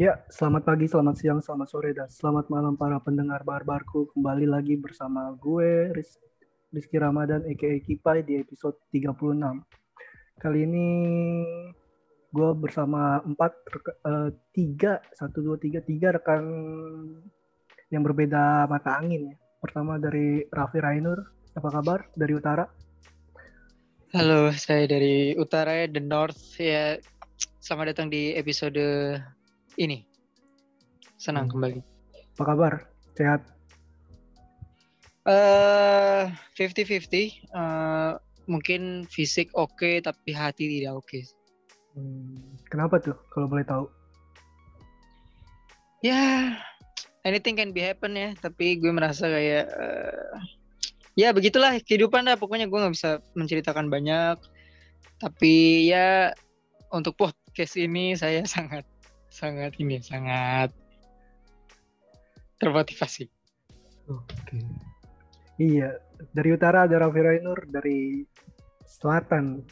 Ya, selamat pagi, selamat siang, selamat sore, dan selamat malam para pendengar barbarku. Kembali lagi bersama gue, Riz Rizky Ramadan, a.k.a. Kipai, di episode 36. Kali ini gue bersama empat, uh, tiga, satu, dua, tiga, tiga rekan yang berbeda mata angin ya. Pertama dari Raffi Rainur, apa kabar dari utara? Halo, saya dari utara ya, The North ya. Selamat datang di episode ini. Senang hmm. kembali. Apa kabar? Sehat? Eh, fifty fifty. Eh, mungkin fisik oke, okay, tapi hati tidak oke. Okay. Hmm, kenapa tuh? Kalau boleh tahu? Ya, anything can be happen ya. Tapi gue merasa kayak, uh, ya begitulah kehidupan dah. Pokoknya gue nggak bisa menceritakan banyak. Tapi ya untuk podcast ini saya sangat sangat ini sangat termotivasi. Oke. Okay. Iya, dari utara ada Raffi Rainur, dari selatan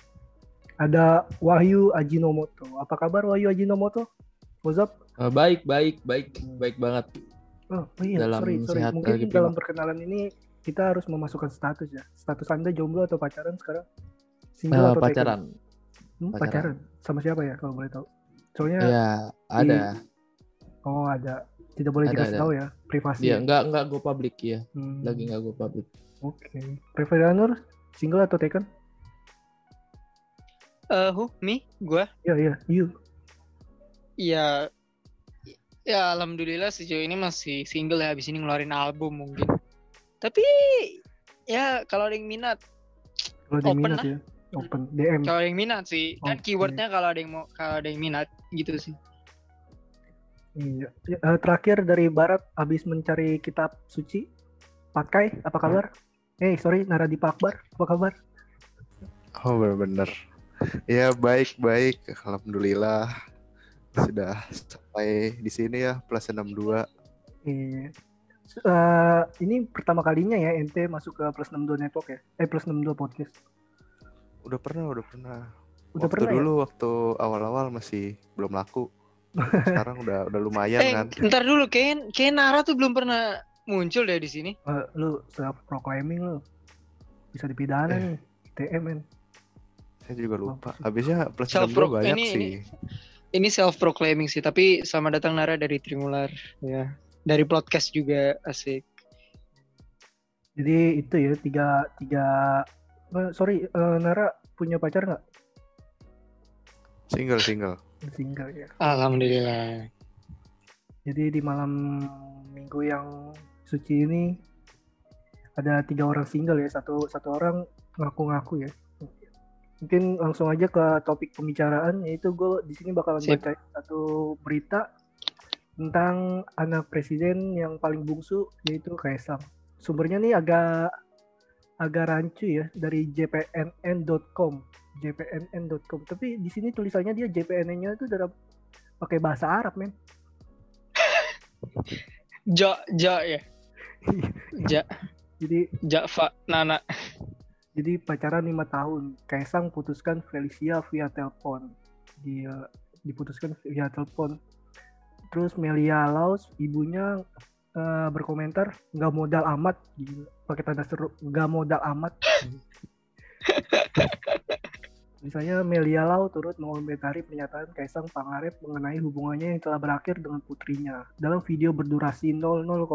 ada Wahyu Ajinomoto. Apa kabar Wahyu Ajinomoto? What's up? Uh, baik, baik, baik, baik banget. Oh, oh iya, dalam sorry, sorry. Sehat Mungkin dalam perkenalan ini kita harus memasukkan status ya. Status Anda jomblo atau pacaran sekarang? Single uh, atau pacaran. Hmm, pacaran. pacaran. Sama siapa ya kalau boleh tahu? Soalnya ya, ada. Di... Oh, ada. Tidak boleh dikasih tahu ya, privasi. Iya, enggak enggak go public ya. Hmm. Lagi enggak go public. Oke. Okay. Preferanur single atau taken? Eh, uh, who? Me? Gua? Iya, iya, you. Iya. Ya, alhamdulillah sejauh ini masih single ya habis ini ngeluarin album mungkin. Tapi ya kalau ada yang minat kalau ada yang minat lah. ya open DM kalau yang minat sih. Kan keywordnya kalau ada yang mau kalau ada yang minat gitu sih. Iya. Uh, terakhir dari barat habis mencari kitab suci pakai apa kabar? Eh hey, sorry Naradi Akbar apa kabar? Oh benar-benar ya baik baik. Alhamdulillah. Sudah sampai di sini ya plus 62 iya. Uh, ini pertama kalinya ya ente masuk ke plus 62 network ya? Eh plus 62 podcast Udah pernah, udah pernah. Udah waktu pernah dulu ya? waktu awal-awal masih belum laku. Sekarang udah udah lumayan eh, kan. Ntar dulu, kayak kayak Nara tuh belum pernah muncul deh di sini. Uh, lu self proclaiming lu. Bisa dipidana eh. nih, TM men. Saya juga lupa. Habisnya plus self pro banyak ini, sih. Ini, ini self proclaiming sih, tapi selamat datang Nara dari Trimular ya. Dari podcast juga asik. Jadi itu ya tiga tiga Uh, sorry, uh, Nara punya pacar nggak? Single, single. Single ya. Alhamdulillah. Jadi di malam minggu yang suci ini ada tiga orang single ya, satu satu orang ngaku-ngaku ya. Mungkin langsung aja ke topik pembicaraan yaitu gue di sini bakalan Sip. baca satu berita tentang anak presiden yang paling bungsu yaitu Kaisang. Sumbernya nih agak agak rancu ya dari jpnn.com jpnn.com tapi di sini tulisannya dia JPNN-nya itu dalam pakai bahasa Arab men. Ja ja ya? Ja jadi Jafa Nana. Jadi pacaran lima tahun. Kaisang putuskan Felicia via telepon. Dia diputuskan via telepon. Terus Melia Laus ibunya uh, berkomentar nggak modal amat gitu pakai tanda seru nggak modal amat Misalnya Melia Lau turut mengomentari pernyataan Kaisang Pangarep mengenai hubungannya yang telah berakhir dengan putrinya. Dalam video berdurasi 00,56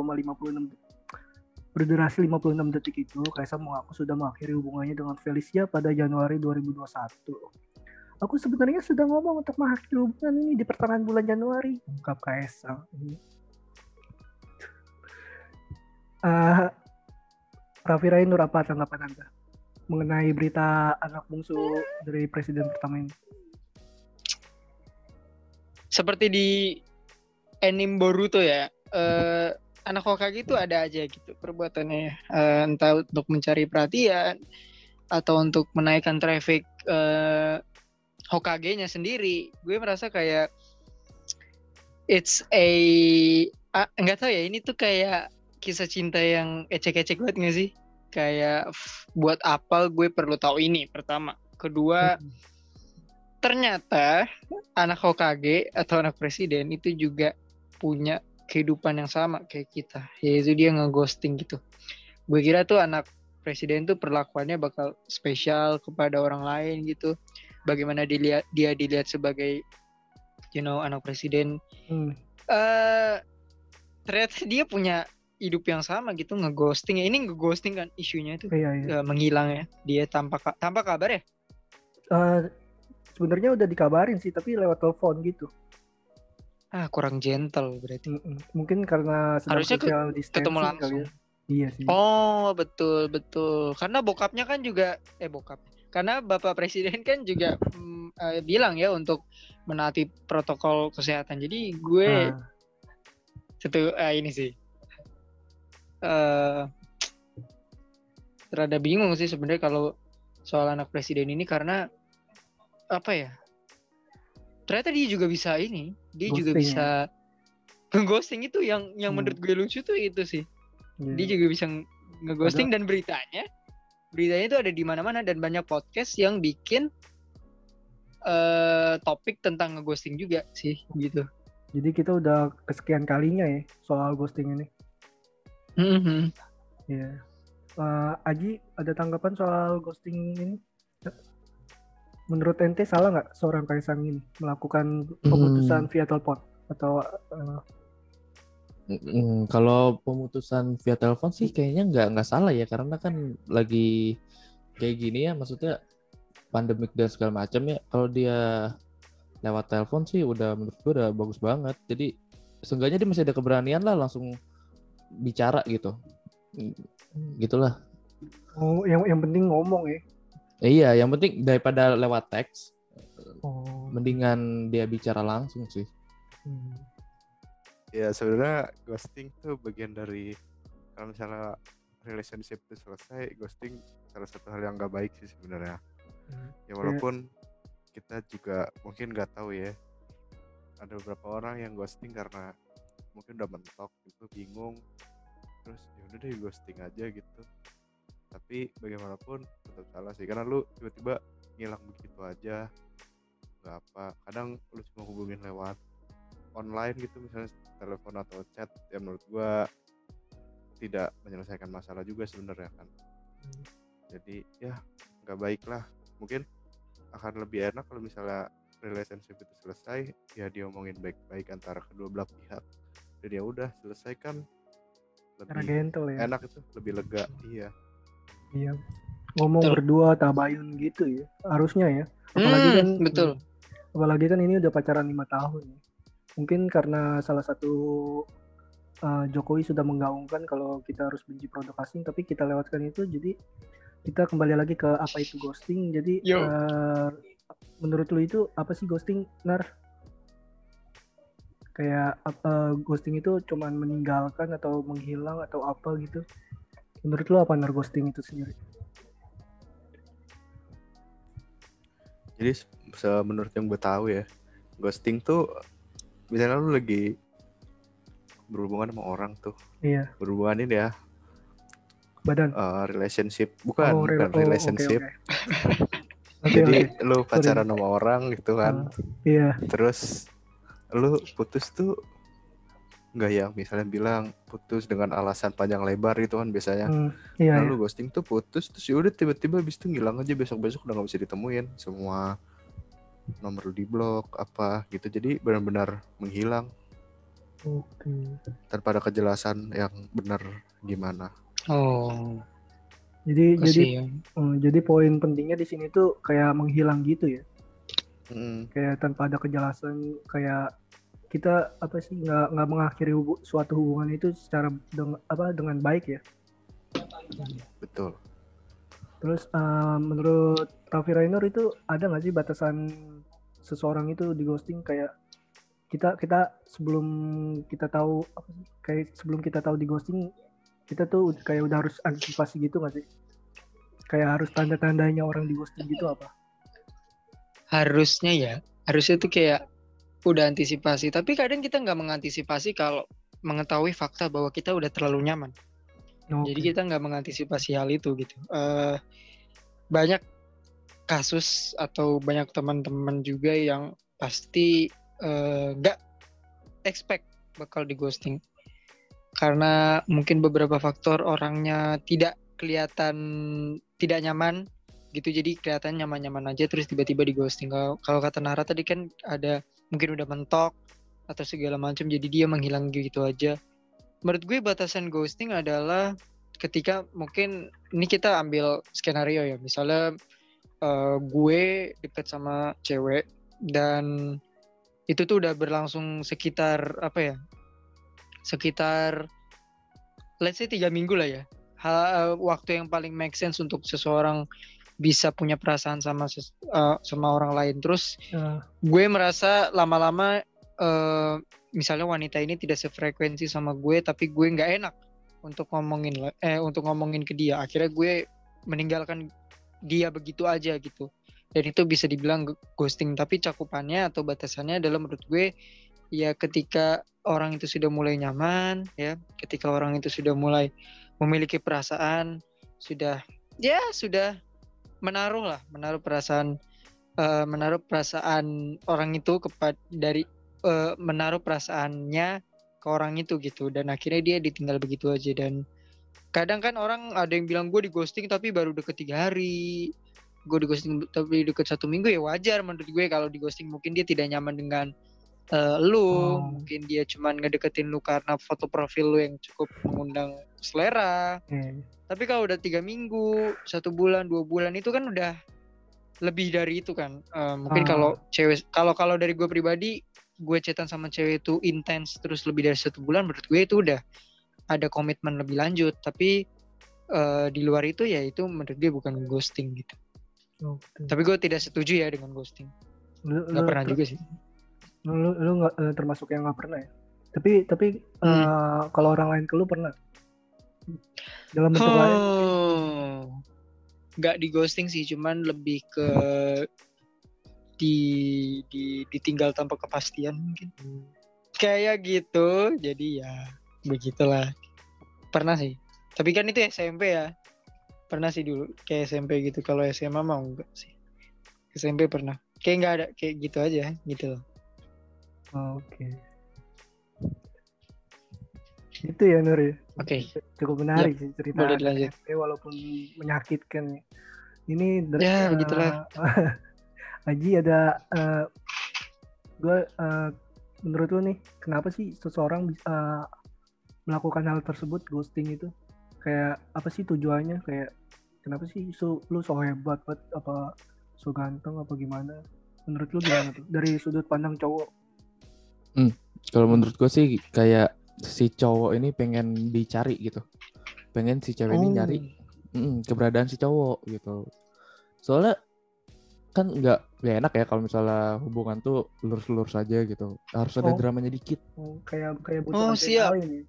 berdurasi 56 detik itu, Kaisang mengaku sudah mengakhiri hubungannya dengan Felicia pada Januari 2021. Aku sebenarnya sudah ngomong untuk mengakhiri hubungan ini di pertengahan bulan Januari, ungkap Kaisang. Uh, Raffi Rainur apa tanggapan Anda mengenai berita anak bungsu dari presiden pertama ini? Seperti di anime Boruto ya, uh, anak Hokage itu ada aja gitu perbuatannya, uh, entah untuk mencari perhatian atau untuk menaikkan traffic uh, Hokage-nya sendiri. Gue merasa kayak it's a ah, nggak tahu ya ini tuh kayak kisah cinta yang ecek-ecek banget gak sih? Kayak buat apa gue perlu tahu ini pertama. Kedua ternyata anak Hokage atau anak presiden itu juga punya kehidupan yang sama kayak kita yaitu dia ngeghosting gitu gue kira tuh anak presiden tuh perlakuannya bakal spesial kepada orang lain gitu bagaimana dilihat dia dilihat sebagai you know anak presiden hmm. uh, ternyata dia punya hidup yang sama gitu ngeghosting ya. Ini ngeghosting kan isunya itu iya, iya. Uh, menghilang ya. Dia tanpa tanpa kabar ya? Uh, sebenarnya udah dikabarin sih tapi lewat telepon gitu. Ah kurang gentle berarti. Mungkin karena harusnya ke, ketemu langsung ya. iya sih. Oh betul betul. Karena bokapnya kan juga eh bokap. Karena bapak presiden kan juga mm, uh, bilang ya untuk menaati protokol kesehatan. Jadi gue ah. satu uh, ini sih uh, terada bingung sih sebenarnya kalau soal anak presiden ini karena apa ya ternyata dia juga bisa ini dia ghosting juga bisa ya? ghosting itu yang yang hmm. menurut gue lucu tuh itu sih yeah. dia juga bisa ngeghosting dan beritanya beritanya itu ada di mana-mana dan banyak podcast yang bikin uh, topik tentang ngeghosting juga sih gitu jadi kita udah kesekian kalinya ya soal ghosting ini mm -hmm. ya yeah. uh, Aji ada tanggapan soal ghosting ini menurut ente salah nggak seorang Kaisang ini melakukan pemutusan hmm. via telepon atau uh... hmm, kalau pemutusan via telepon sih kayaknya nggak nggak salah ya karena kan lagi kayak gini ya maksudnya pandemik dan segala macam ya kalau dia lewat telepon sih udah menurut gue udah bagus banget jadi seenggaknya dia masih ada keberanian lah langsung bicara gitu gitulah oh yang yang penting ngomong ya Iya, yang penting daripada lewat teks, oh. mendingan dia bicara langsung sih. Hmm. Ya sebenarnya ghosting tuh bagian dari kalau misalnya relationship itu selesai, ghosting salah satu hal yang gak baik sih sebenarnya. Hmm. Ya walaupun yeah. kita juga mungkin nggak tahu ya, ada beberapa orang yang ghosting karena mungkin udah mentok itu bingung, terus ya udah deh ghosting aja gitu. Tapi bagaimanapun tetap salah sih karena lu tiba-tiba ngilang begitu aja nggak apa. Kadang lu cuma hubungin lewat online gitu misalnya telepon atau chat ya menurut gua tidak menyelesaikan masalah juga sebenarnya kan. Hmm. jadi ya nggak baik lah. Mungkin akan lebih enak kalau misalnya relationship itu selesai ya diomongin baik-baik antara kedua belah pihak jadi ya udah selesaikan lebih gentle, ya. enak itu lebih lega iya Iya. Ngomong betul. berdua tabayun gitu ya. Harusnya ya. Apalagi hmm, kan betul. Apalagi kan ini udah pacaran lima tahun ya. Mungkin karena salah satu uh, Jokowi sudah menggaungkan kalau kita harus benci produk asing tapi kita lewatkan itu jadi kita kembali lagi ke apa itu ghosting. Jadi uh, menurut lu itu apa sih ghosting, Nar? Kayak uh, ghosting itu cuman meninggalkan atau menghilang atau apa gitu? Menurut lo apa ghosting itu sendiri? Jadi menurut yang gue tahu ya, ghosting tuh misalnya lu lagi berhubungan sama orang tuh. Iya. Berhubungan ini ya. Badan. Uh, relationship, bukan, oh, bukan oh, relationship. Okay, okay. Jadi okay. lu pacaran Sorry. sama orang gitu kan. Uh, iya. Terus lu putus tuh nggak yang misalnya bilang putus dengan alasan panjang lebar itu kan biasanya hmm, iya, lalu iya. ghosting tuh putus terus ya udah tiba-tiba bis itu ngilang aja besok-besok udah nggak bisa ditemuin semua nomor di blok apa gitu jadi benar-benar menghilang okay. tanpa ada kejelasan yang benar gimana oh jadi Kasih, jadi ya. um, jadi poin pentingnya di sini tuh kayak menghilang gitu ya hmm. kayak tanpa ada kejelasan kayak kita apa sih nggak nggak mengakhiri hubu, suatu hubungan itu secara dengan apa dengan baik ya? Betul. Terus uh, menurut Raffi Rainer itu ada nggak sih batasan seseorang itu di ghosting? Kayak kita kita sebelum kita tahu apa sih kayak sebelum kita tahu di ghosting kita tuh kayak udah harus antisipasi gitu nggak sih? Kayak harus tanda-tandanya orang di ghosting gitu apa? Harusnya ya harusnya tuh kayak udah antisipasi. Tapi kadang kita nggak mengantisipasi kalau mengetahui fakta bahwa kita udah terlalu nyaman. Okay. jadi kita nggak mengantisipasi hal itu gitu. Uh, banyak kasus atau banyak teman-teman juga yang pasti eh, nggak expect bakal di ghosting karena mungkin beberapa faktor orangnya tidak kelihatan tidak nyaman gitu jadi kelihatan nyaman-nyaman aja terus tiba-tiba di ghosting. Kalau kata Nara tadi kan ada mungkin udah mentok atau segala macam jadi dia menghilang gitu aja. Menurut gue batasan ghosting adalah ketika mungkin ini kita ambil skenario ya misalnya eh, gue deket sama cewek dan itu tuh udah berlangsung sekitar apa ya sekitar let's say tiga minggu lah ya. Hal waktu yang paling make sense untuk seseorang bisa punya perasaan sama ses- eh, sama orang lain. Terus Nah, gue merasa lama-lama eh, misalnya wanita ini tidak sefrekuensi sama gue tapi gue nggak enak untuk ngomongin eh untuk ngomongin ke dia. Akhirnya gue meninggalkan dia begitu aja gitu. Dan itu bisa dibilang ghosting. Tapi cakupannya atau batasannya adalah menurut gue ya ketika orang itu sudah mulai nyaman ya ketika orang itu sudah mulai memiliki perasaan sudah ya sudah menaruh lah menaruh perasaan eh, menaruh perasaan orang itu kepada dari eh, menaruh perasaannya ke orang itu gitu. Dan akhirnya dia ditinggal begitu aja. Dan kadang kan orang ada yang bilang gue di ghosting tapi baru deket tiga hari. Gue di ghosting tapi deket satu minggu. Ya wajar menurut gue kalau di ghosting mungkin dia tidak nyaman dengan eh, lu Oh. mungkin dia cuman ngedeketin lu karena foto profil lu yang cukup mengundang selera eh, tapi kalau udah tiga minggu, satu bulan, dua bulan itu kan udah lebih dari itu kan. Eh, mungkin Ah. kalau cewek, kalau kalau dari gue pribadi, gue chatan sama cewek itu intens terus lebih dari satu bulan, menurut gue itu udah ada komitmen lebih lanjut. Tapi eh, di luar itu ya itu menurut gue bukan ghosting gitu. oke. Tapi gue tidak setuju ya dengan ghosting. Lu, Gak lu- pernah juga sih. Lu, lu, nggak eh, termasuk yang nggak pernah ya? Tapi tapi Hmm. eh, kalau orang lain ke lu pernah? Dalam bentuk lain? Oh, nggak di ghosting sih, cuman lebih ke di, di ditinggal tanpa kepastian mungkin. Kayak gitu, jadi ya begitulah. Pernah sih. Tapi kan itu SMP ya. Pernah sih dulu kayak SMP gitu. Kalau SMA mau enggak sih. SMP pernah. Kayak nggak ada kayak gitu aja gitu loh. Oke. Itu ya Nur ya. Oke. Cukup menarik sih cerita boleh dilanjut. Walaupun menyakitkan. ya. Ini dari Ya, eh, begitulah. Aji ada eh gue eh, menurut lu nih kenapa sih seseorang bisa eh, melakukan hal tersebut ghosting itu kayak apa sih tujuannya kayak kenapa sih su, lu so hebat banget apa so ganteng apa gimana menurut lu gimana tuh dari sudut pandang cowok Kalau menurut gue sih kayak si cowok ini pengen dicari gitu. Pengen si cewek ini Oh. nyari mm, keberadaan si cowok gitu. Soalnya kan nggak nggak enak ya kalau misalnya hubungan tuh lurus-lurus saja gitu. Harus ada Oh. dramanya dikit. Oh, kayak kayak Oh, butuh siap. adrenalin ya.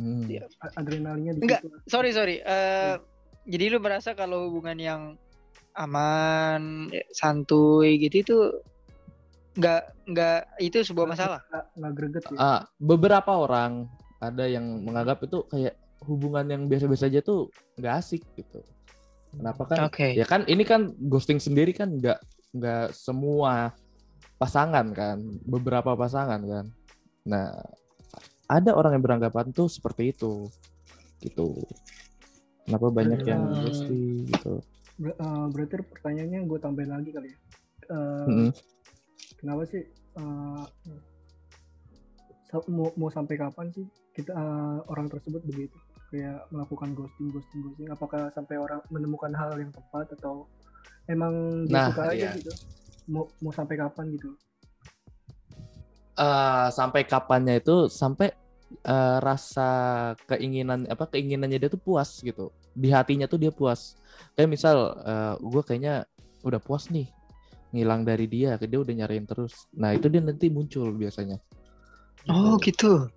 Hmm. Siap. A- adrenalinnya di Enggak, sorry sorry. Eh, Jadi lu merasa kalau hubungan yang aman, eh, santuy gitu itu nggak nggak itu sebuah masalah. nggak greget ya Ah, beberapa orang ada yang menganggap itu kayak hubungan yang biasa-biasa aja tuh nggak asik gitu. Kenapa kan? Oke. Ya kan ini kan ghosting sendiri kan nggak nggak semua pasangan kan, beberapa pasangan kan. Nah, ada orang yang beranggapan tuh seperti itu, gitu. Kenapa banyak yang Hmm. ghosting gitu? Ber- eh, berarti pertanyaannya gue tambahin lagi kali ya Eh, Mm-mm. Kenapa sih sa- mau mau sampai kapan sih kita eh, orang tersebut begitu? Kayak melakukan ghosting ghosting ghosting. Apakah sampai orang menemukan hal yang tepat atau emang dia Nah, suka aja iya. gitu? Mau mau sampai kapan gitu? Eh, sampai kapannya itu sampai eh, rasa keinginan apa keinginannya dia tuh puas gitu. Di hatinya tuh dia puas. Kayak misal gue kayaknya udah puas nih ngilang dari dia dia udah nyariin terus. Nah itu dia nanti muncul biasanya. Oh gitu.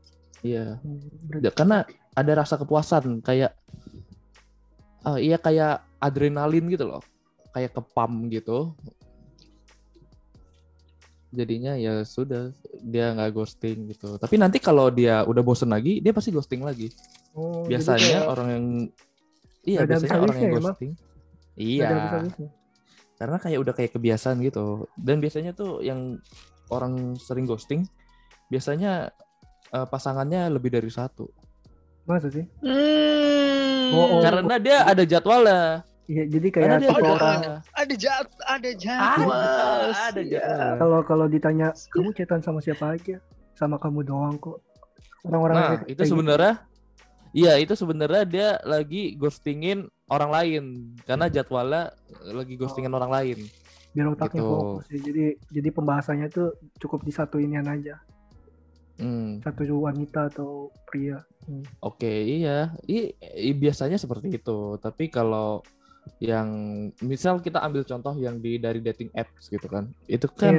iya. Hmm, berarti- Ya, karena ada rasa kepuasan kayak ah, iya kayak adrenalin gitu loh. Kayak kepam gitu. Jadinya ya sudah dia nggak ghosting gitu. Tapi nanti kalau dia udah bosen lagi dia pasti ghosting lagi. Oh, jadi biasanya kayak orang yang iya biasanya orang yang ya, ghosting. Nggak iya. Karena kayak udah kayak kebiasaan gitu dan biasanya tuh yang orang sering ghosting biasanya eh, pasangannya lebih dari satu Masa sih? Hmm. Oh, oh. karena dia ada jadwalnya Iya, jadi kayak dia satu ada- orang ada jad ada ada, jadwal. ada Iya. jadwal kalau kalau ditanya kamu chatan sama siapa aja? Sama kamu doang kok. Orang-orang Nah, kayak- itu kayak gitu. sebenarnya Iya, itu sebenarnya dia lagi ghostingin orang lain karena jadwalnya lagi ghostingin orang lain. biar otaknya gitu. fokus ya. Jadi jadi pembahasannya tuh cukup di satu inian aja. Hmm, Satu wanita atau pria. Hmm. oke, iya. I, i- biasanya seperti itu. Tapi kalau yang misal kita ambil contoh yang di dari dating apps gitu kan. Itu Iya. kan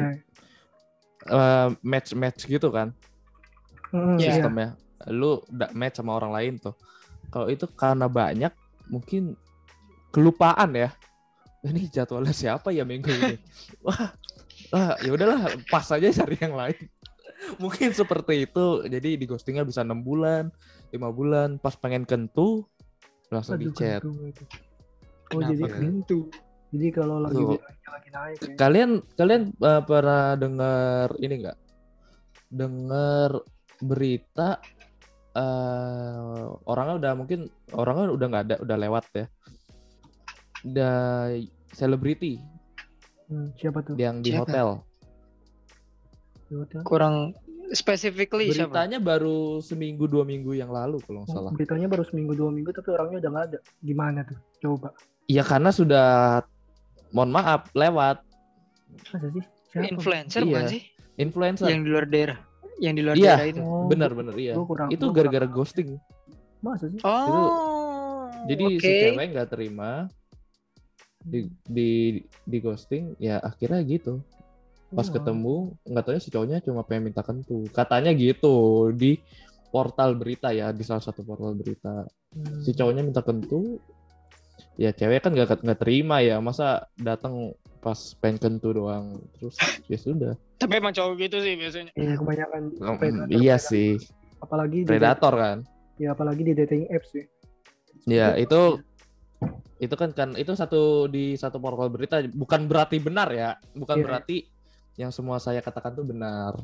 eh, match-match gitu kan Hmm, iya. sistemnya. Lu udah match sama orang lain tuh. Kalau itu karena banyak mungkin kelupaan ya. Ini jadwalnya siapa ya minggu ini? Wah, ah, ya udahlah pas aja cari yang lain. Mungkin seperti itu. Jadi di ghostingnya bisa enam bulan, lima bulan. Pas pengen kentu langsung di chat. itu. Oh Kenapa jadi kentu? jadi kalau lagi bilangnya lagi naik ya. Kalian kalian eh, pernah dengar ini enggak? Dengar berita eh orangnya udah mungkin orangnya udah nggak ada, udah lewat ya. Udah selebriti Hmm, siapa tuh? yang di Siapa? hotel. Di hotel? Kurang specifically siapa? Beritanya baru seminggu dua minggu yang lalu kalau nggak Oh, salah. beritanya baru seminggu dua minggu tapi orangnya udah nggak ada. Gimana tuh? Coba. Iya karena sudah mohon maaf lewat Masa sih? Siapa? Influencer Iya. bukan sih? influencer. Yang di luar daerah. Yang di luar Iya. daerah itu. Oh, Benar-benar iya. kurang- Itu gara-gara ghosting. Masa sih? Oh. Jadi oke. si cewek nggak terima di di di ghosting ya akhirnya gitu. Pas Oh. ketemu nggak tahu si cowoknya cuma pengen minta kentu. Katanya gitu di portal berita ya di salah satu portal berita. Hmm. Si cowoknya minta kentu. Ya cewek kan nggak nggak terima ya masa datang pas pengen kentu doang terus ya sudah. Tapi emang cowok gitu sih biasanya. Iya kebanyakan Hmm, predator- iya predator. sih Apalagi di predator kan. ya apalagi di dating apps sih. Ya itu itu kan kan itu satu di satu portal berita bukan berarti benar ya, bukan Iya. berarti yang semua saya katakan tuh benar.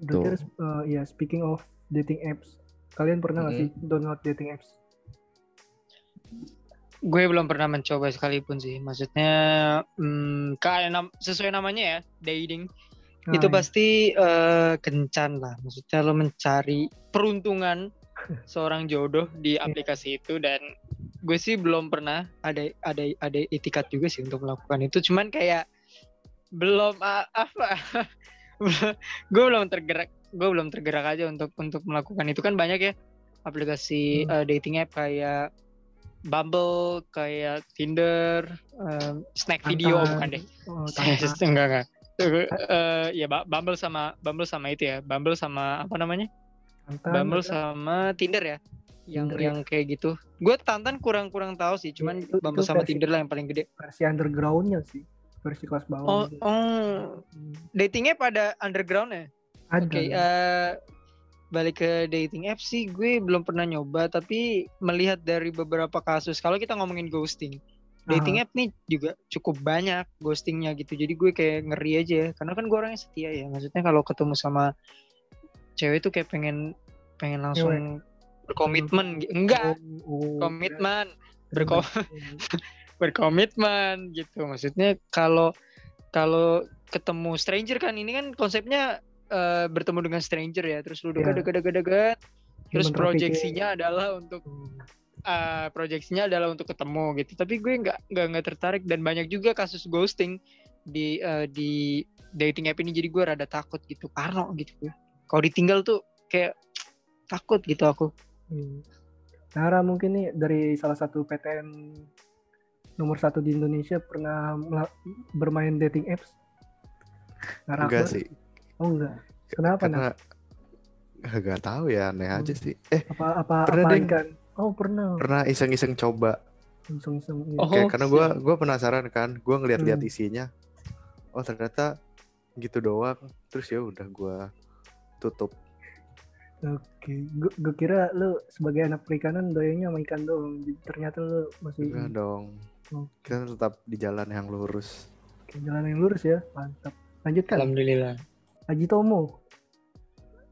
Dokter, eh, ya speaking of dating apps, kalian pernah nggak sih download dating apps? Gue belum pernah mencoba sekalipun sih. Maksudnya hmm, kayak nam- sesuai namanya ya, dating. Nah, itu iya. pasti eh, kencan lah. Maksudnya lo mencari peruntungan seorang jodoh di aplikasi itu dan gue sih belum pernah ada ada ada etikat juga sih untuk melakukan itu. Cuman kayak belum apa? Gue belum tergerak gue belum tergerak aja untuk untuk melakukan itu. Kan banyak ya aplikasi Hmm. eh, dating app kayak Bumble kayak Tinder em, Snack Video oh, bukan deh. Oh, enggak enggak. Eh, ya Bumble sama Bumble sama itu ya. Bumble sama apa namanya? Tantan, Bumble sama Tinder ya yang Tinder, ya. yang kayak gitu gue Tantan kurang kurang tahu sih cuman Itu- Bumble itu sama versi- Tinder lah yang paling gede versi undergroundnya sih, versi kelas bawah. oh gitu. oh Hmm, dating app ada underground ya Ada. Oke, eh, balik ke dating app sih, gue belum pernah nyoba, tapi melihat dari beberapa kasus, kalau kita ngomongin ghosting, dating app nih juga cukup banyak ghostingnya gitu. Jadi gue kayak ngeri aja, ya. karena kan gue orangnya setia ya. Maksudnya kalau ketemu sama cewek tuh kayak pengen pengen langsung berkomitmen, gitu. enggak Oh, oh, komitmen, keren. berko berkomitmen gitu. Maksudnya kalau kalau ketemu stranger kan ini kan konsepnya eh, bertemu dengan stranger ya, terus lu dekat dekat dekat dekat, terus Human proyeksinya adalah untuk Hmm. eh, proyeksinya adalah untuk ketemu gitu. Tapi gue nggak nggak nggak tertarik dan banyak juga kasus ghosting di eh, di dating app ini jadi gue rada takut gitu, parno gitu gue. Kalau ditinggal tuh kayak takut gitu aku. Hmm. Nara mungkin nih dari salah satu PTN nomor satu di Indonesia pernah bermain dating apps? Nara Enggak sih. Oh enggak. Kenapa? Karena nggak tahu ya aneh aja Hmm. sih. Eh Apa apa Pernah, apa kan? Oh pernah. pernah iseng-iseng coba. Iseng-iseng. iya. Oh, Kayak karena gue gua penasaran kan. Gue ngeliat-liat Hmm. isinya. Oh ternyata gitu doang. Terus ya udah gue tutup. Oke, gue kira lu sebagai anak perikanan doyanya sama ikan doang. Jadi Ternyata lu masih Enggak dong. Oke. Kita tetap di jalan yang lurus. Oke, jalan yang lurus ya, mantap. Lanjutkan. Alhamdulillah. Haji Tomo.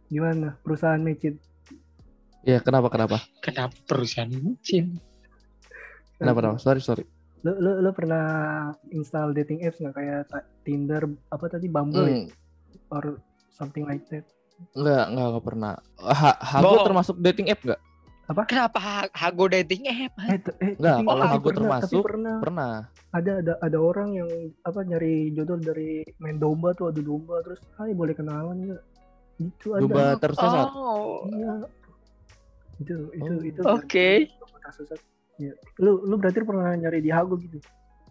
Gimana perusahaan Mecin? Ya kenapa kenapa? Kenapa perusahaan mungkin? Kenapa kenapa? Sorry sorry. Lo, lo, lo pernah install dating apps nggak kayak Tinder apa tadi Bumble ya? Hmm, or something like that? Enggak, enggak, enggak pernah. Ha, Hago Bohong. termasuk dating app enggak? Kenapa ha- Hago dating app? Eh, eh Nggak, tapi- kalau pernah, tapi termasuk, pernah Pernah. ada ada ada orang yang apa nyari jodoh dari main domba tuh adu domba terus, hai boleh kenalan nggak? Gitu ada. Domba tersesat. Oh. Iya. Itu itu Oh. itu. Oke. tersesat. Iya. Lu lu berarti pernah nyari di Hago gitu?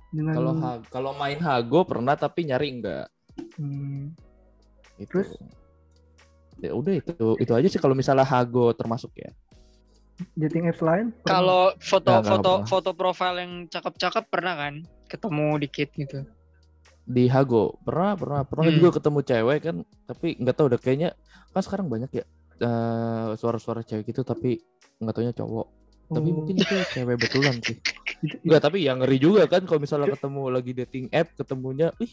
Dengan Kalau kalau main Hago pernah tapi nyari enggak. hmm, Itu. Terus? Ya udah itu itu aja sih kalau misalnya Hago termasuk ya. dating apps lain? Kalau foto nggak foto pernah. foto profil yang cakep-cakep pernah kan? Ketemu dikit gitu. Di Hago pernah pernah pernah Hmm. juga ketemu cewek kan tapi nggak tahu udah kayaknya kan sekarang banyak ya eh, suara-suara cewek gitu tapi nggak taunya cowok. Tapi Oh, mungkin itu cewek betulan sih. Enggak, tapi yang ngeri juga kan kalau misalnya ketemu lagi dating app ketemunya, ih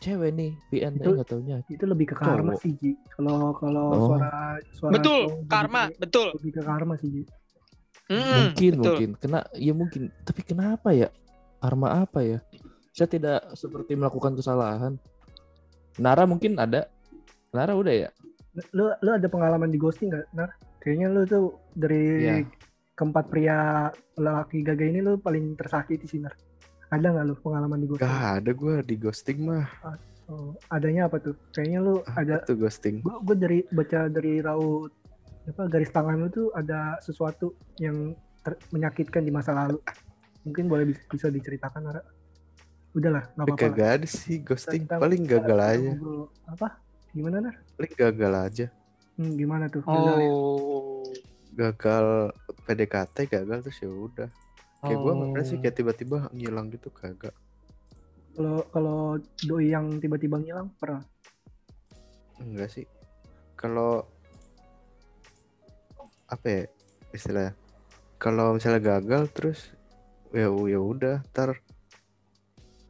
cewek nih, PN Itu- nggak taunya. itu lebih ke karma Cowok. sih Ji. Kalau kalau Oh. suara suara Betul, karma, lebih- betul. lebih ke karma sih Ji. Mm-mm, mungkin betul. mungkin kena ya mungkin tapi kenapa ya karma apa ya saya tidak seperti melakukan kesalahan Nara mungkin ada Nara udah ya Lu lu ada pengalaman di ghosting nggak? Nah, kayaknya lu tuh dari Iya. keempat pria lelaki gagah ini lu paling tersakiti sih Nar. Ada nggak lu pengalaman di ghosting? Gak ada gue di ghosting mah. Oh, adanya apa tuh? Kayaknya lu ada Itu ghosting. gua, gua dari baca dari raut apa garis tangan lu tuh ada sesuatu yang ter- menyakitkan di masa lalu. Mungkin boleh bis- bisa diceritakan Nara. Udahlah, nggak Tapi apa-apa. kagak ada sih ghosting. Kita- Paling kita- gagal kita aja. ngobrol. Apa? Gimana Nar? Paling gagal aja. Hmm, gimana tuh? Gagal ya? Oh. Gagal PDKT gagal terus ya udah. Kayak gue nggak pernah sih Oh. kayak tiba-tiba ngilang gitu kagak. Kalau kalau doi yang tiba-tiba ngilang pernah? Enggak sih. Kalau apa ya istilahnya? Kalau misalnya gagal terus ya ya udah ntar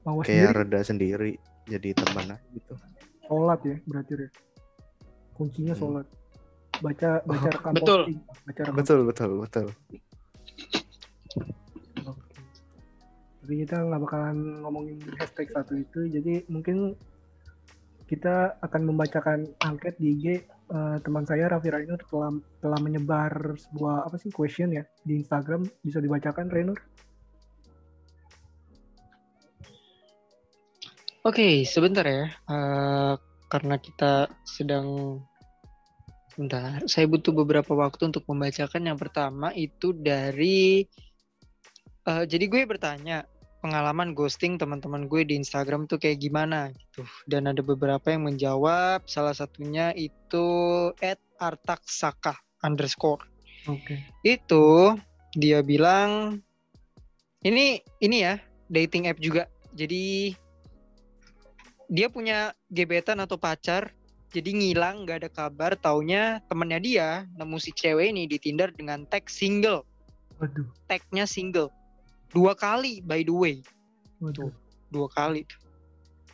Mawas kayak sendiri reda sendiri jadi teman aja gitu. sholat ya berarti ya. Kuncinya Hmm. sholat. Baca baca Oh, rekam betul. posting. Baca rekam Betul betul betul. Tapi kita nggak bakalan ngomongin hashtag satu itu, jadi mungkin kita akan membacakan angket di IG eh, teman saya Raffi Rainur telah telah menyebar sebuah apa sih question ya di Instagram bisa dibacakan Rainur? Oke, sebentar ya. Eh, karena kita sedang Bentar, saya butuh beberapa waktu untuk membacakan. Yang pertama itu dari eh, jadi gue bertanya pengalaman ghosting teman-teman gue di Instagram tuh kayak gimana gitu. Dan ada beberapa yang menjawab. Salah satunya itu @artaksaka underscore. Oke. Itu dia bilang ini ini ya dating app juga. Jadi dia punya gebetan atau pacar jadi ngilang nggak ada kabar taunya temennya dia nemu si cewek ini di Tinder dengan tag single Waduh, tagnya single dua kali by the way. Waduh. dua kali.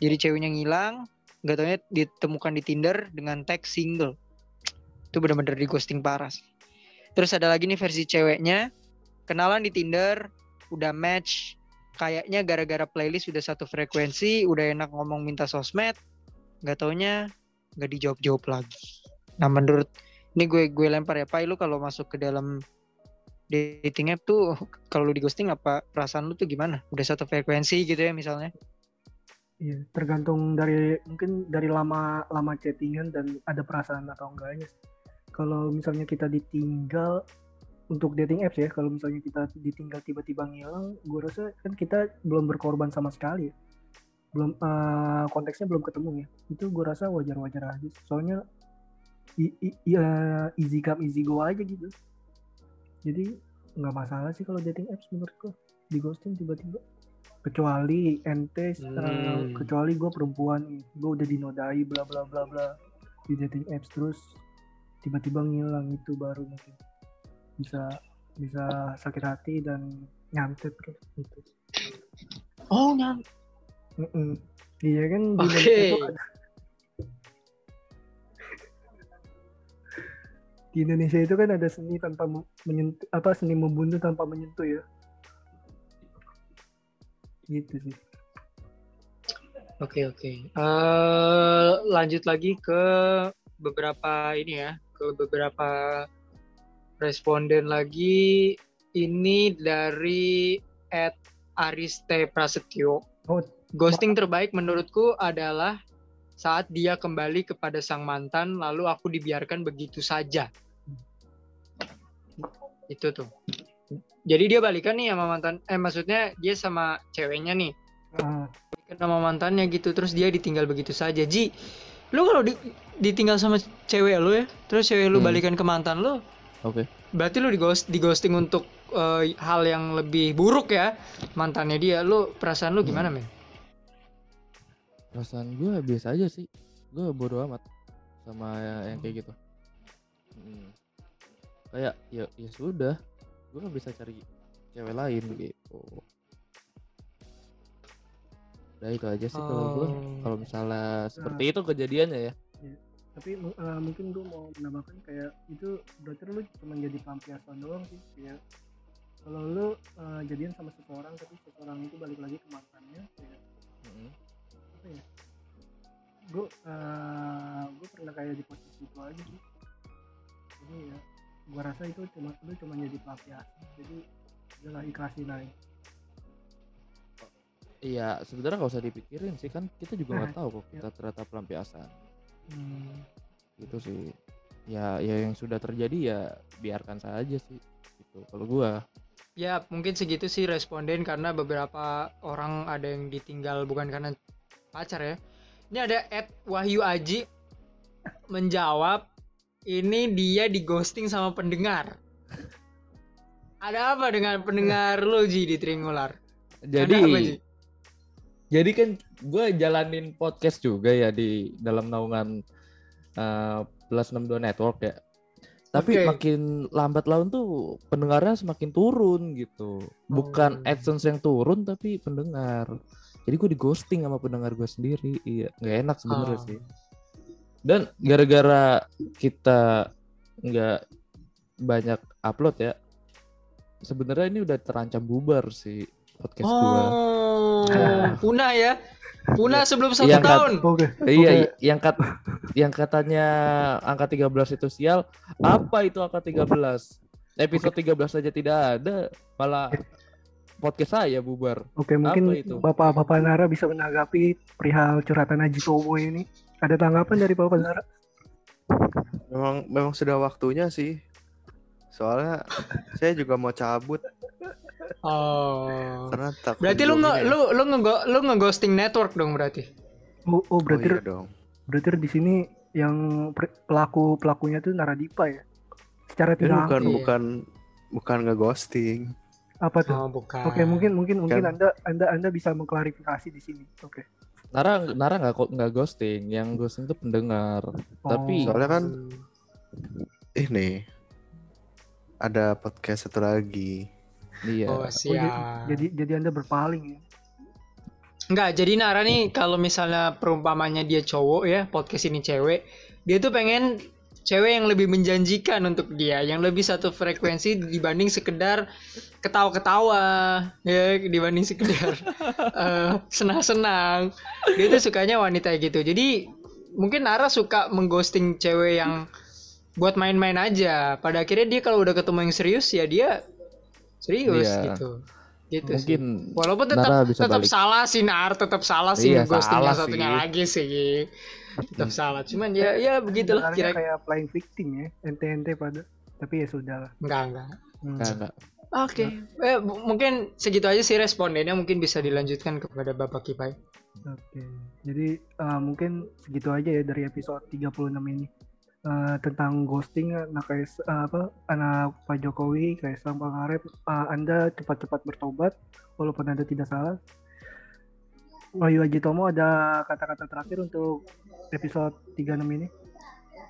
Jadi ceweknya ngilang nggak taunya ditemukan di Tinder dengan tag single. Itu benar-benar di ghosting parah sih. terus ada lagi nih versi ceweknya. Kenalan di Tinder udah match. Kayaknya gara-gara playlist udah satu frekuensi udah enak ngomong minta sosmed nggak taunya nggak dijawab-jawab lagi. Nah menurut ini gue gue lempar ya Pai lu kalau masuk ke dalam dating app tuh kalau lu di ghosting apa perasaan lu tuh gimana udah satu frekuensi gitu ya misalnya Iya, tergantung dari mungkin dari lama lama chattingan dan ada perasaan atau enggaknya. Kalau misalnya kita ditinggal untuk dating apps ya, kalau misalnya kita ditinggal tiba-tiba ngilang, gue rasa kan kita belum berkorban sama sekali ya. Belum eh, konteksnya belum ketemu ya. Itu gue rasa wajar-wajar aja. Soalnya i- i- ya, easy come easy go aja gitu. Jadi nggak masalah sih kalau dating apps menurut gue di ghosting tiba-tiba kecuali ente eh, Hmm. kecuali gue perempuan gue udah dinodai bla bla bla bla di dating apps terus tiba-tiba ngilang itu baru mungkin bisa bisa sakit hati dan nyantet gitu Oh, nyam. Mm-mm. Iya kan di. Indonesia itu ada di Indonesia itu kan ada seni tanpa menyentuh apa seni membunuh tanpa menyentuh ya. Gitu sih. Oke, oke. Eh, lanjut lagi ke beberapa ini ya, ke beberapa responden lagi. Ini dari Ed Ariste Prasetyo. Oh, Ghosting terbaik menurutku adalah saat dia kembali kepada sang mantan, lalu aku dibiarkan begitu saja. Itu tuh. Jadi dia balikan nih sama mantan, eh maksudnya dia sama ceweknya nih ah, balikan sama mantannya gitu, terus dia ditinggal begitu saja. Ji, lu kalau di- ditinggal sama cewek lu ya, terus cewek lu Hmm. balikan ke mantan lu, Oke. berarti lu di ghost di ghosting untuk eh, hal yang lebih buruk ya mantannya dia. Lu perasaan lu gimana men? Perasaan gue biasa aja sih. Gue bodo amat sama yang kayak gitu. Hmm. Kayak ya ya sudah. Gue kan bisa cari cewek lain gitu. Udah itu aja sih kalau gue. Oh. Kalau misalnya seperti itu kejadiannya ya. tapi mu- eh, mungkin gue mau menambahkan kayak itu berarti lu cuma jadi pelampiasan doang sih kayak kalau lu eh, jadian sama seseorang tapi seseorang itu balik lagi ke mantannya kayak Mm-mm. apa ya gue gue pernah kayak di posisi itu aja sih jadi ya gue rasa itu cuma lu cuma jadi pelampiasan jadi udahlah ikhlasin aja Iya, sebenarnya nggak usah dipikirin sih kan kita juga nggak Nah, tahu kok iya. kita ternyata pelampiasan. hmm. Gitu sih. Ya, ya yang sudah terjadi ya biarkan saja sih. Gitu. Kalau gua Ya mungkin segitu sih responden karena beberapa orang ada yang ditinggal bukan karena pacar ya. Ini ada Ed Wahyu Aji menjawab ini dia di ghosting sama pendengar. Ada apa dengan pendengar lu Ji di Tringular? jadi apa, Ji? jadi kan gue jalanin podcast juga ya di dalam naungan eh, plus 62 network ya tapi Oke. makin lambat laun tuh pendengarnya semakin turun gitu bukan Oh. adsense yang turun tapi pendengar jadi gue di ghosting sama pendengar gue sendiri iya nggak enak sebenarnya Ah. sih dan gara-gara kita nggak banyak upload ya sebenarnya ini udah terancam bubar sih podcast gua Oh, punah ya. Punah sebelum satu Yang kat- tahun. oke Iya, Oke. i- yang kat yang katanya angka 13 itu sial, apa itu angka 13? Episode 13 aja tidak ada, malah podcast saya bubar. Oke, mungkin itu? Bapak-bapak Nara bisa menanggapi perihal curhatan Haji Tomo ini. Ada tanggapan dari Bapak Nara? Memang memang sudah waktunya sih. Soalnya saya juga mau cabut Oh. karena takut. Berarti lu nge diomongin. lu lu nge lu nge-ghosting network dong berarti. Oh, oh Oh berarti iya dong. berarti di sini yang pelaku pelakunya tuh Naradipa ya? Secara tidak bukan Iya. bukan bukan nge-ghosting. apa tuh? Oh, bukan. Oke, mungkin mungkin mungkin Kan- Anda Anda Anda bisa mengklarifikasi di sini. Oke. Nara Nara nggak kok nggak ghosting, yang ghosting itu pendengar. Tapi- Oh, Soalnya kan ini ada podcast satu lagi. Iya. Oh, oh, siap. jadi, jadi jadi Anda berpaling ya. Enggak, jadi Nara nih kalau misalnya perumpamannya dia cowok ya, podcast ini cewek, dia tuh pengen cewek yang lebih menjanjikan untuk dia, yang lebih satu frekuensi dibanding sekedar ketawa-ketawa, ya dibanding sekedar eh, senang-senang. Dia tuh sukanya wanita gitu. Jadi mungkin Nara suka mengghosting cewek yang buat main-main aja. Pada akhirnya dia kalau udah ketemu yang serius ya dia serius Iya. gitu. Gitu sih. Mungkin Walaupun tetap tetap balik. salah sih Nar, tetap salah sih Iya, ghostingnya satunya sih. lagi sih. Tetap salah. Cuman ya ya begitulah kira kayak playing victim ya, ente-ente pada. Tapi ya sudah lah. enggak enggak. Hmm. nggak nggak. Oke. Eh, bu- mungkin segitu aja sih respondennya mungkin bisa dilanjutkan kepada Bapak Kipai. Oke, jadi eh, mungkin segitu aja ya dari episode 36 ini Eh, tentang ghosting anak KS, eh, apa anak Pak Jokowi, Kaisang Pangarep, eh, Anda cepat-cepat bertobat walaupun Anda tidak salah. Wahyu Haji Tomo ada kata-kata terakhir untuk episode 36 ini?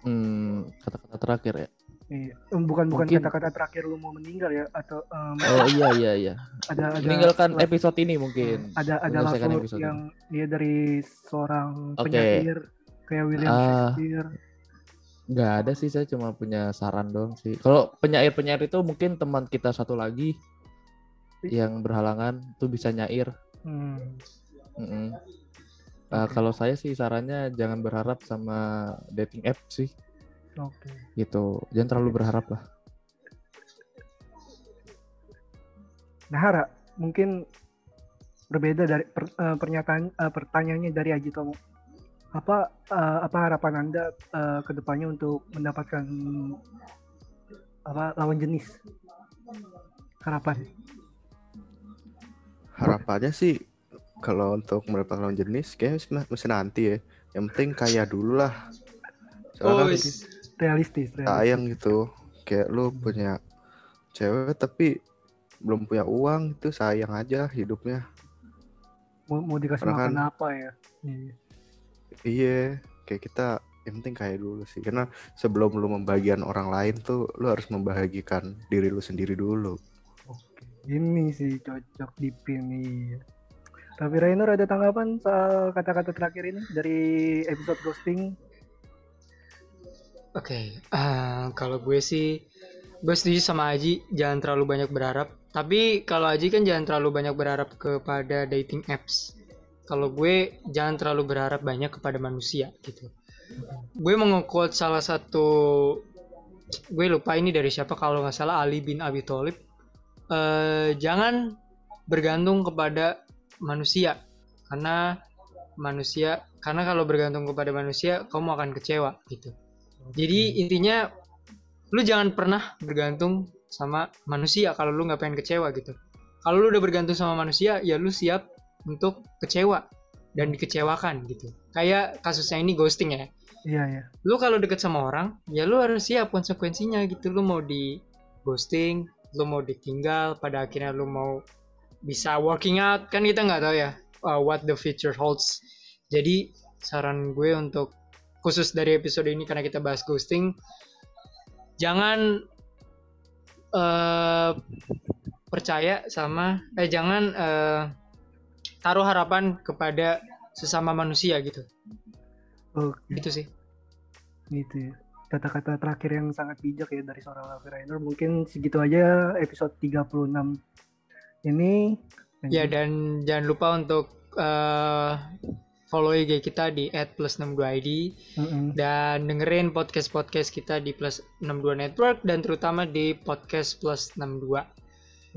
Hmm, kata-kata terakhir ya. Iya. Em, Bukan bukan Mungkin- kata-kata terakhir lu mau meninggal ya atau em, Oh iya iya iya. ada ada Meninggalkan la- episode ini mungkin. ada ada menyelesaikan langsung yang dia dari seorang Oke. penyair kayak William Ah. Shakespeare. Nggak ada sih saya cuma punya saran dong sih. Kalau penyair-penyair itu mungkin teman kita satu lagi yang berhalangan tuh bisa nyair. Hmm. Mm-mm. Uh, Oke. Kalau saya sih sarannya jangan berharap sama dating app sih, Oke. gitu. Jangan terlalu berharap lah. Nah, Hara, mungkin berbeda dari per- eh, pernyataan eh, pertanyaannya dari Aji Tomo. Apa eh, apa harapan Anda eh, ke depannya untuk mendapatkan apa lawan jenis? Harapan. Harapannya sih kalau untuk mendapatkan lawan jenis kayaknya masih nanti ya. Yang penting kaya dulu lah. Oh, Soalnya kan is- Realistis, realistis. sayang gitu. Kayak lu punya cewek tapi belum punya uang itu sayang aja hidupnya. Mau, mau dikasih Karena makan kan- apa ya? Iya. Iya, kayak kita yang penting kaya dulu sih. Karena sebelum lu membagian orang lain tuh lu harus membahagikan diri lu sendiri dulu. Oke, ini sih cocok di Raffi Rainer ada tanggapan soal kata-kata terakhir ini dari episode ghosting? Oke, eh, kalau gue sih, gue setuju sama Aji, jangan terlalu banyak berharap. Tapi kalau Aji kan jangan terlalu banyak berharap kepada dating apps. Kalau gue jangan terlalu berharap banyak kepada manusia gitu. Gue mau salah satu, gue lupa ini dari siapa kalau nggak salah Ali bin Abi Thalib. Eh, jangan bergantung kepada manusia, karena manusia, karena kalau bergantung kepada manusia, kamu akan kecewa gitu. Jadi intinya lu jangan pernah bergantung sama manusia kalau lu nggak pengen kecewa gitu. Kalau lu udah bergantung sama manusia, ya lu siap untuk kecewa dan dikecewakan gitu. Kayak kasusnya ini ghosting ya. Iya, iya. Lu kalau deket sama orang, ya lu harus siap konsekuensinya gitu. Lu mau di ghosting, lu mau ditinggal, pada akhirnya lu mau bisa working out, kan kita nggak tahu ya uh, what the future holds. Jadi saran gue untuk khusus dari episode ini karena kita bahas ghosting, jangan eh, percaya sama, eh jangan eh, taruh harapan kepada sesama manusia gitu. Oke, Gitu sih. gitu ya. Kata-kata terakhir yang sangat bijak ya dari seorang Raffi Rainer. Mungkin segitu aja episode 36 ini. Ya dan jangan lupa untuk eh, follow IG kita di @plus62id Mm-mm. dan dengerin podcast-podcast kita di Plus 62 Network dan terutama di podcast Plus 62.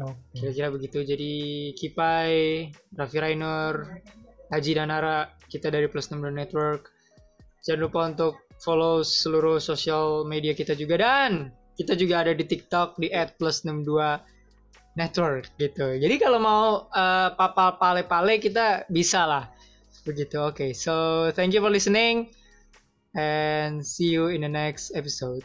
Oke. Kira-kira begitu. Jadi Kipai, Raffi Rainer, Haji Danara, kita dari Plus 62 Network. Jangan lupa untuk follow seluruh sosial media kita juga dan kita juga ada di TikTok di @plus62 network gitu. Jadi kalau mau eh, papal pale-pale kita bisa lah. Begitu. Oke. So, thank you for listening and see you in the next episode.